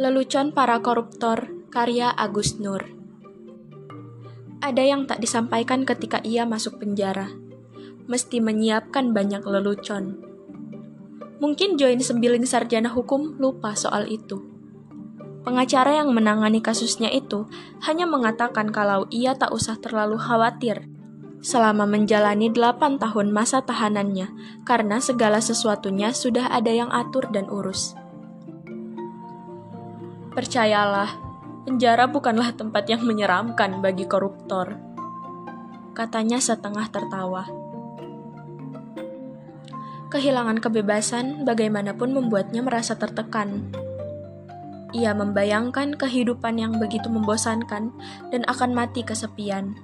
Lelucon para koruptor, karya Agus Nur. Ada yang tak disampaikan ketika ia masuk penjara. Mesti menyiapkan banyak lelucon. Mungkin Join Sembiling Sarjana Hukum lupa soal itu. Pengacara yang menangani kasusnya itu hanya mengatakan kalau ia tak usah terlalu khawatir selama menjalani 8 tahun masa tahanannya karena segala sesuatunya sudah ada yang atur dan urus. Percayalah, penjara bukanlah tempat yang menyeramkan bagi koruptor. Katanya setengah tertawa. Kehilangan kebebasan bagaimanapun membuatnya merasa tertekan. Ia membayangkan kehidupan yang begitu membosankan dan akan mati kesepian.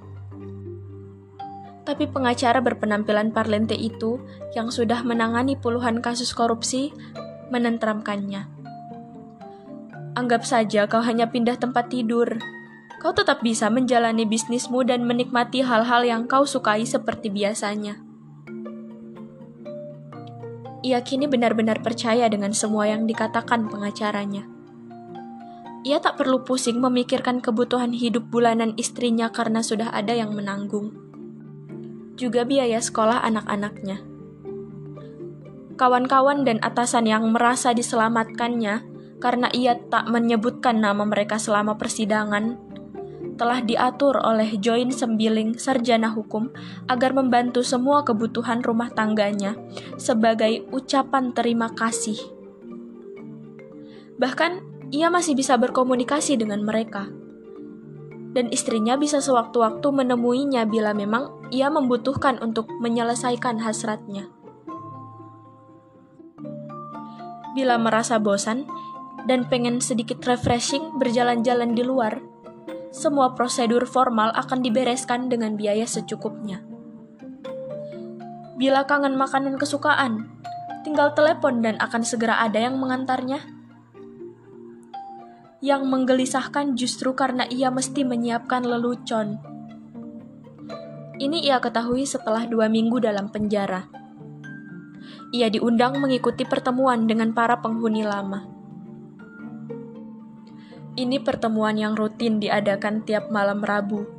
Tapi pengacara berpenampilan parlente itu, yang sudah menangani puluhan kasus korupsi, menentramkannya Anggap saja kau hanya pindah tempat tidur. Kau tetap bisa menjalani bisnismu dan menikmati hal-hal yang kau sukai seperti biasanya. Ia kini benar-benar percaya dengan semua yang dikatakan pengacaranya. Ia tak perlu pusing memikirkan kebutuhan hidup bulanan istrinya karena sudah ada yang menanggung. Juga biaya sekolah anak-anaknya. Kawan-kawan dan atasan yang merasa diselamatkannya karena ia tak menyebutkan nama mereka selama persidangan, telah diatur oleh Join Sembiling Sarjana Hukum agar membantu semua kebutuhan rumah tangganya sebagai ucapan terima kasih. Bahkan, ia masih bisa berkomunikasi dengan mereka. Dan istrinya bisa sewaktu-waktu menemuinya bila memang ia membutuhkan untuk menyelesaikan hasratnya. Bila merasa bosan, dan pengen sedikit refreshing berjalan-jalan di luar, semua prosedur formal akan dibereskan dengan biaya secukupnya. Bila kangen makanan kesukaan, tinggal telepon dan akan segera ada yang mengantarnya. Yang menggelisahkan justru karena ia mesti menyiapkan lelucon. Ini ia ketahui setelah dua minggu dalam penjara. Ia diundang mengikuti pertemuan dengan para penghuni lama. Ini pertemuan yang rutin diadakan tiap malam Rabu.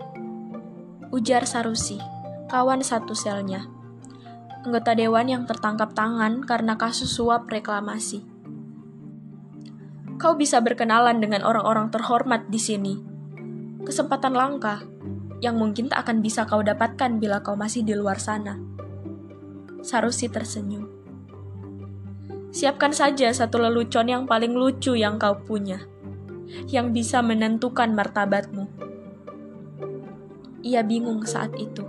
Ujar Sarusi, kawan satu selnya. Anggota dewan yang tertangkap tangan karena kasus suap reklamasi. Kau bisa berkenalan dengan orang-orang terhormat di sini. Kesempatan langka yang mungkin tak akan bisa kau dapatkan bila kau masih di luar sana. Sarusi tersenyum. Siapkan saja satu lelucon yang paling lucu yang kau punya yang bisa menentukan martabatmu. Ia bingung saat itu.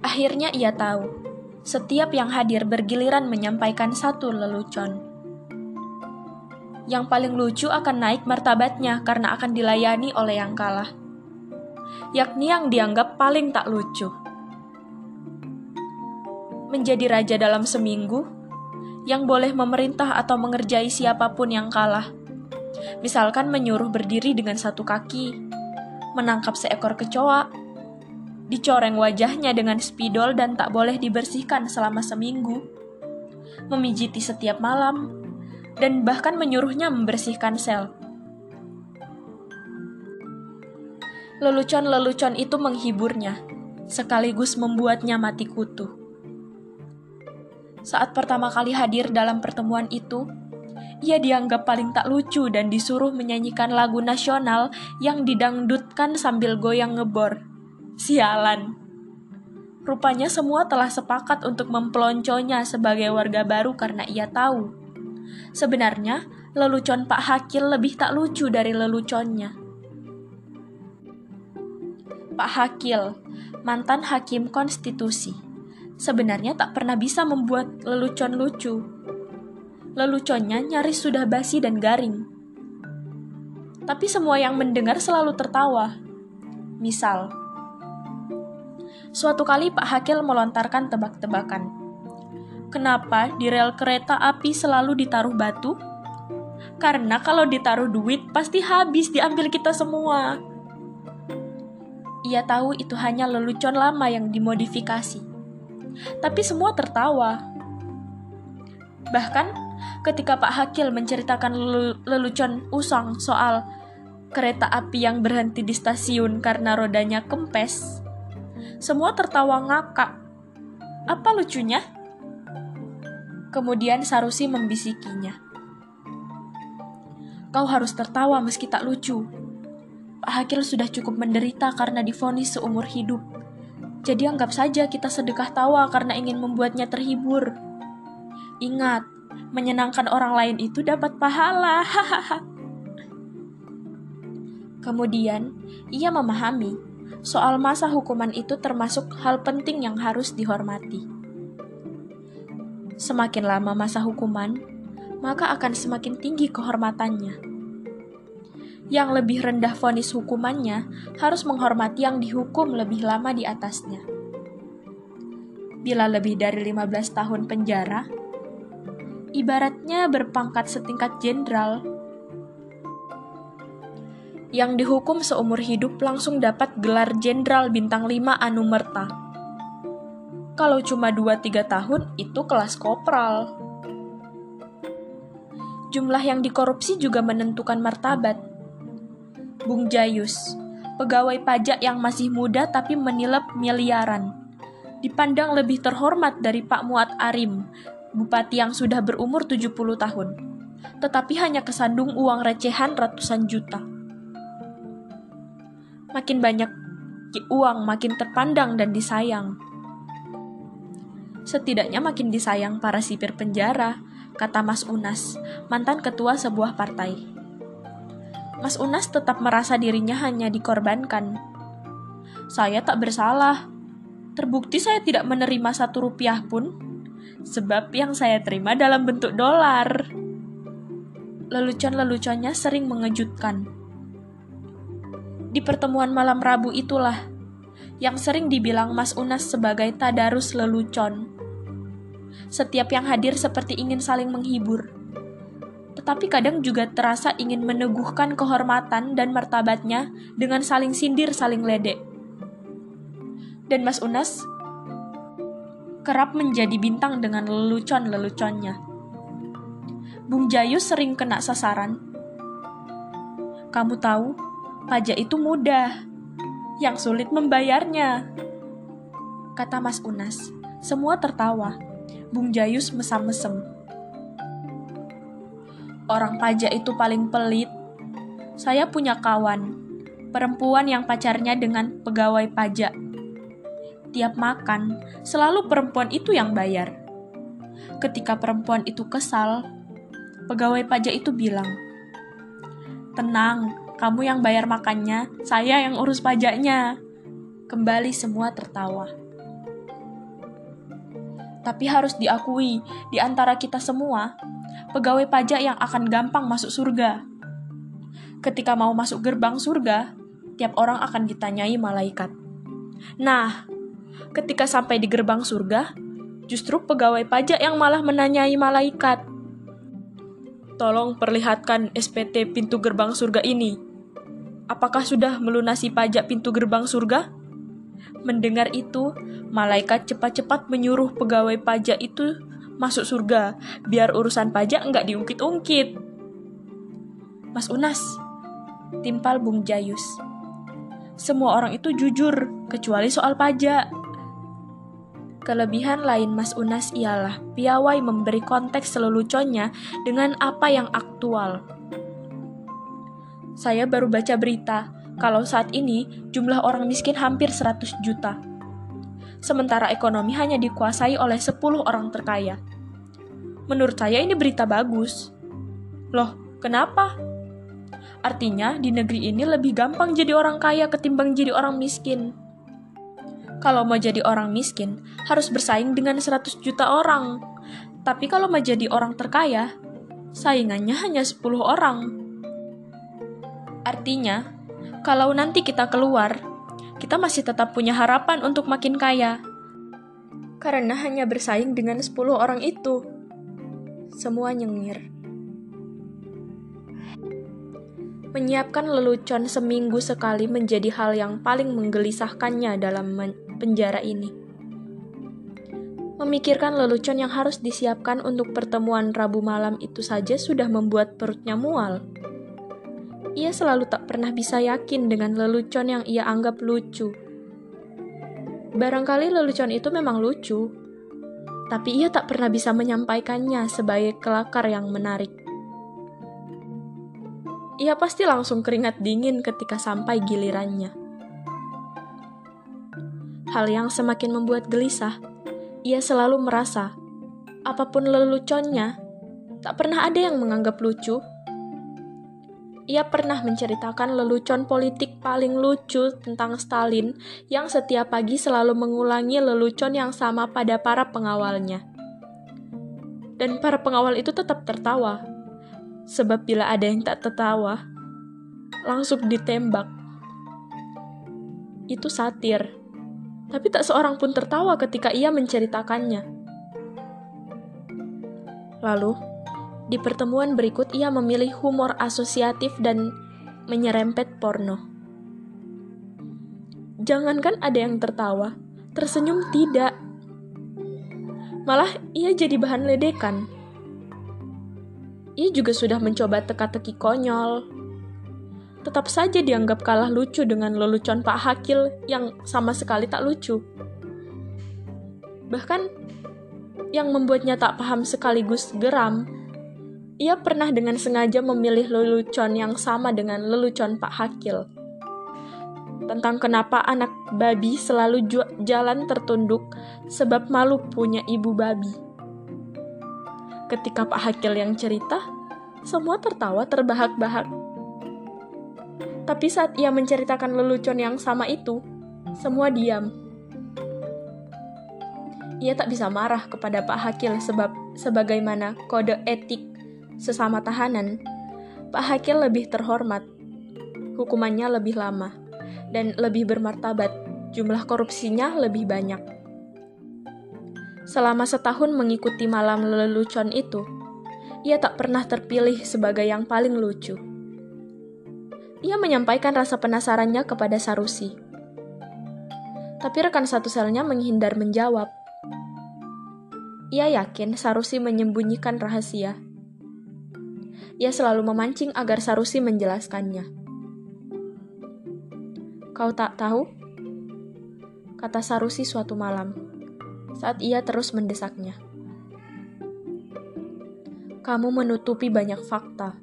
Akhirnya ia tahu, setiap yang hadir bergiliran menyampaikan satu lelucon. Yang paling lucu akan naik martabatnya karena akan dilayani oleh yang kalah, yakni yang dianggap paling tak lucu. Menjadi raja dalam seminggu yang boleh memerintah atau mengerjai siapa pun yang kalah. Misalkan menyuruh berdiri dengan satu kaki, menangkap seekor kecoa, dicoreng wajahnya dengan spidol dan tak boleh dibersihkan selama seminggu, memijiti setiap malam, dan bahkan menyuruhnya membersihkan sel. Lelucon-lelucon itu menghiburnya, sekaligus membuatnya mati kutu. Saat pertama kali hadir dalam pertemuan itu, ia dianggap paling tak lucu dan disuruh menyanyikan lagu nasional yang didangdutkan sambil goyang ngebor. Sialan. Rupanya semua telah sepakat untuk mempelonconya sebagai warga baru karena ia tahu. Sebenarnya, lelucon Pak Hakil lebih tak lucu dari leluconnya. Pak Hakil, mantan hakim konstitusi sebenarnya tak pernah bisa membuat lelucon lucu. Leluconnya nyaris sudah basi dan garing. Tapi semua yang mendengar selalu tertawa. Misal, suatu kali Pak Hakil melontarkan tebak-tebakan. Kenapa di rel kereta api selalu ditaruh batu? Karena kalau ditaruh duit pasti habis diambil kita semua. Ia tahu itu hanya lelucon lama yang dimodifikasi tapi semua tertawa. Bahkan, ketika Pak Hakil menceritakan lelucon usang soal kereta api yang berhenti di stasiun karena rodanya kempes, semua tertawa ngakak. Apa lucunya? Kemudian Sarusi membisikinya. Kau harus tertawa meski tak lucu. Pak Hakil sudah cukup menderita karena difonis seumur hidup. Jadi anggap saja kita sedekah tawa karena ingin membuatnya terhibur. Ingat, menyenangkan orang lain itu dapat pahala. Kemudian, ia memahami soal masa hukuman itu termasuk hal penting yang harus dihormati. Semakin lama masa hukuman, maka akan semakin tinggi kehormatannya. Yang lebih rendah vonis hukumannya harus menghormati yang dihukum lebih lama di atasnya. Bila lebih dari 15 tahun penjara, ibaratnya berpangkat setingkat jenderal yang dihukum seumur hidup langsung dapat gelar jenderal bintang 5 Anumerta. Kalau cuma 2-3 tahun, itu kelas kopral. Jumlah yang dikorupsi juga menentukan martabat. Bung Jayus, pegawai pajak yang masih muda tapi menilap miliaran, dipandang lebih terhormat dari Pak Muat Arim, bupati yang sudah berumur 70 tahun, tetapi hanya kesandung uang recehan ratusan juta makin banyak uang makin terpandang dan disayang. Setidaknya makin disayang para sipir penjara, kata Mas Unas, mantan ketua sebuah partai. Mas Unas tetap merasa dirinya hanya dikorbankan. Saya tak bersalah. Terbukti saya tidak menerima satu rupiah pun, sebab yang saya terima dalam bentuk dolar. Lelucon-leluconnya sering mengejutkan di pertemuan malam Rabu itulah yang sering dibilang Mas Unas sebagai tadarus lelucon. Setiap yang hadir seperti ingin saling menghibur. Tetapi kadang juga terasa ingin meneguhkan kehormatan dan martabatnya dengan saling sindir, saling ledek. Dan Mas Unas kerap menjadi bintang dengan lelucon-leluconnya. Bung Jayu sering kena sasaran. Kamu tahu, pajak itu mudah, yang sulit membayarnya. Kata Mas Unas. Semua tertawa. Bung Jayus mesam-mesem. Orang pajak itu paling pelit. Saya punya kawan, perempuan yang pacarnya dengan pegawai pajak. Tiap makan, selalu perempuan itu yang bayar. Ketika perempuan itu kesal, pegawai pajak itu bilang, "Tenang, kamu yang bayar makannya, saya yang urus pajaknya. Kembali semua tertawa. Tapi harus diakui, di antara kita semua, pegawai pajak yang akan gampang masuk surga. Ketika mau masuk gerbang surga, tiap orang akan ditanyai malaikat. Nah, ketika sampai di gerbang surga, justru pegawai pajak yang malah menanyai malaikat. Tolong perlihatkan SPT pintu gerbang surga ini apakah sudah melunasi pajak pintu gerbang surga? Mendengar itu, malaikat cepat-cepat menyuruh pegawai pajak itu masuk surga, biar urusan pajak nggak diungkit-ungkit. Mas Unas, timpal Bung Jayus. Semua orang itu jujur, kecuali soal pajak. Kelebihan lain Mas Unas ialah piawai memberi konteks leluconnya dengan apa yang aktual saya baru baca berita kalau saat ini jumlah orang miskin hampir 100 juta. Sementara ekonomi hanya dikuasai oleh 10 orang terkaya. Menurut saya ini berita bagus. Loh, kenapa? Artinya di negeri ini lebih gampang jadi orang kaya ketimbang jadi orang miskin. Kalau mau jadi orang miskin, harus bersaing dengan 100 juta orang. Tapi kalau mau jadi orang terkaya, saingannya hanya 10 orang. Artinya, kalau nanti kita keluar, kita masih tetap punya harapan untuk makin kaya. Karena hanya bersaing dengan 10 orang itu. Semua nyengir. Menyiapkan lelucon seminggu sekali menjadi hal yang paling menggelisahkannya dalam penjara ini. Memikirkan lelucon yang harus disiapkan untuk pertemuan Rabu malam itu saja sudah membuat perutnya mual. Ia selalu tak pernah bisa yakin dengan lelucon yang ia anggap lucu. Barangkali lelucon itu memang lucu, tapi ia tak pernah bisa menyampaikannya sebagai kelakar yang menarik. Ia pasti langsung keringat dingin ketika sampai gilirannya. Hal yang semakin membuat gelisah ia selalu merasa apa pun leluconnya, tak pernah ada yang menganggap lucu. Ia pernah menceritakan lelucon politik paling lucu tentang Stalin yang setiap pagi selalu mengulangi lelucon yang sama pada para pengawalnya. Dan para pengawal itu tetap tertawa, sebab bila ada yang tak tertawa, langsung ditembak. Itu satir tapi tak seorang pun tertawa ketika ia menceritakannya. Lalu, di pertemuan berikut ia memilih humor asosiatif dan menyerempet porno. Jangankan ada yang tertawa, tersenyum tidak. Malah ia jadi bahan ledekan. Ia juga sudah mencoba teka-teki konyol, tetap saja dianggap kalah lucu dengan lelucon Pak Hakil yang sama sekali tak lucu. Bahkan, yang membuatnya tak paham sekaligus geram, ia pernah dengan sengaja memilih lelucon yang sama dengan lelucon Pak Hakil. Tentang kenapa anak babi selalu jalan tertunduk sebab malu punya ibu babi. Ketika Pak Hakil yang cerita, semua tertawa terbahak-bahak tapi saat ia menceritakan lelucon yang sama itu, semua diam. Ia tak bisa marah kepada Pak Hakil sebab sebagaimana kode etik sesama tahanan, Pak Hakil lebih terhormat, hukumannya lebih lama, dan lebih bermartabat, jumlah korupsinya lebih banyak. Selama setahun mengikuti malam lelucon itu, ia tak pernah terpilih sebagai yang paling lucu. Ia menyampaikan rasa penasarannya kepada Sarusi. Tapi rekan satu selnya menghindar menjawab. Ia yakin Sarusi menyembunyikan rahasia. Ia selalu memancing agar Sarusi menjelaskannya. Kau tak tahu? Kata Sarusi suatu malam, saat ia terus mendesaknya. Kamu menutupi banyak fakta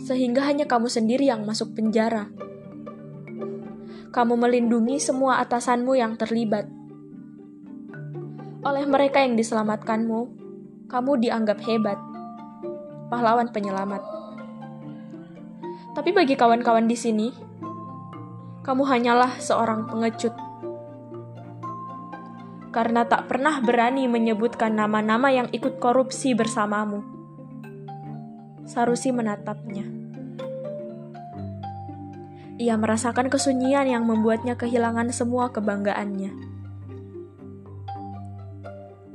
sehingga hanya kamu sendiri yang masuk penjara. Kamu melindungi semua atasanmu yang terlibat. Oleh mereka yang diselamatkanmu, kamu dianggap hebat, pahlawan penyelamat. Tapi bagi kawan-kawan di sini, kamu hanyalah seorang pengecut. Karena tak pernah berani menyebutkan nama-nama yang ikut korupsi bersamamu Sarusi menatapnya. Ia merasakan kesunyian yang membuatnya kehilangan semua kebanggaannya.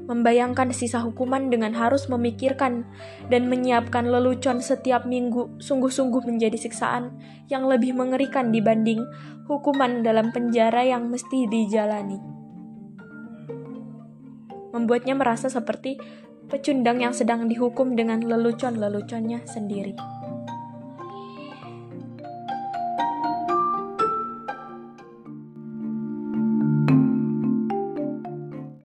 Membayangkan sisa hukuman dengan harus memikirkan dan menyiapkan lelucon setiap minggu sungguh-sungguh menjadi siksaan yang lebih mengerikan dibanding hukuman dalam penjara yang mesti dijalani. Membuatnya merasa seperti pecundang yang sedang dihukum dengan lelucon-leluconnya sendiri.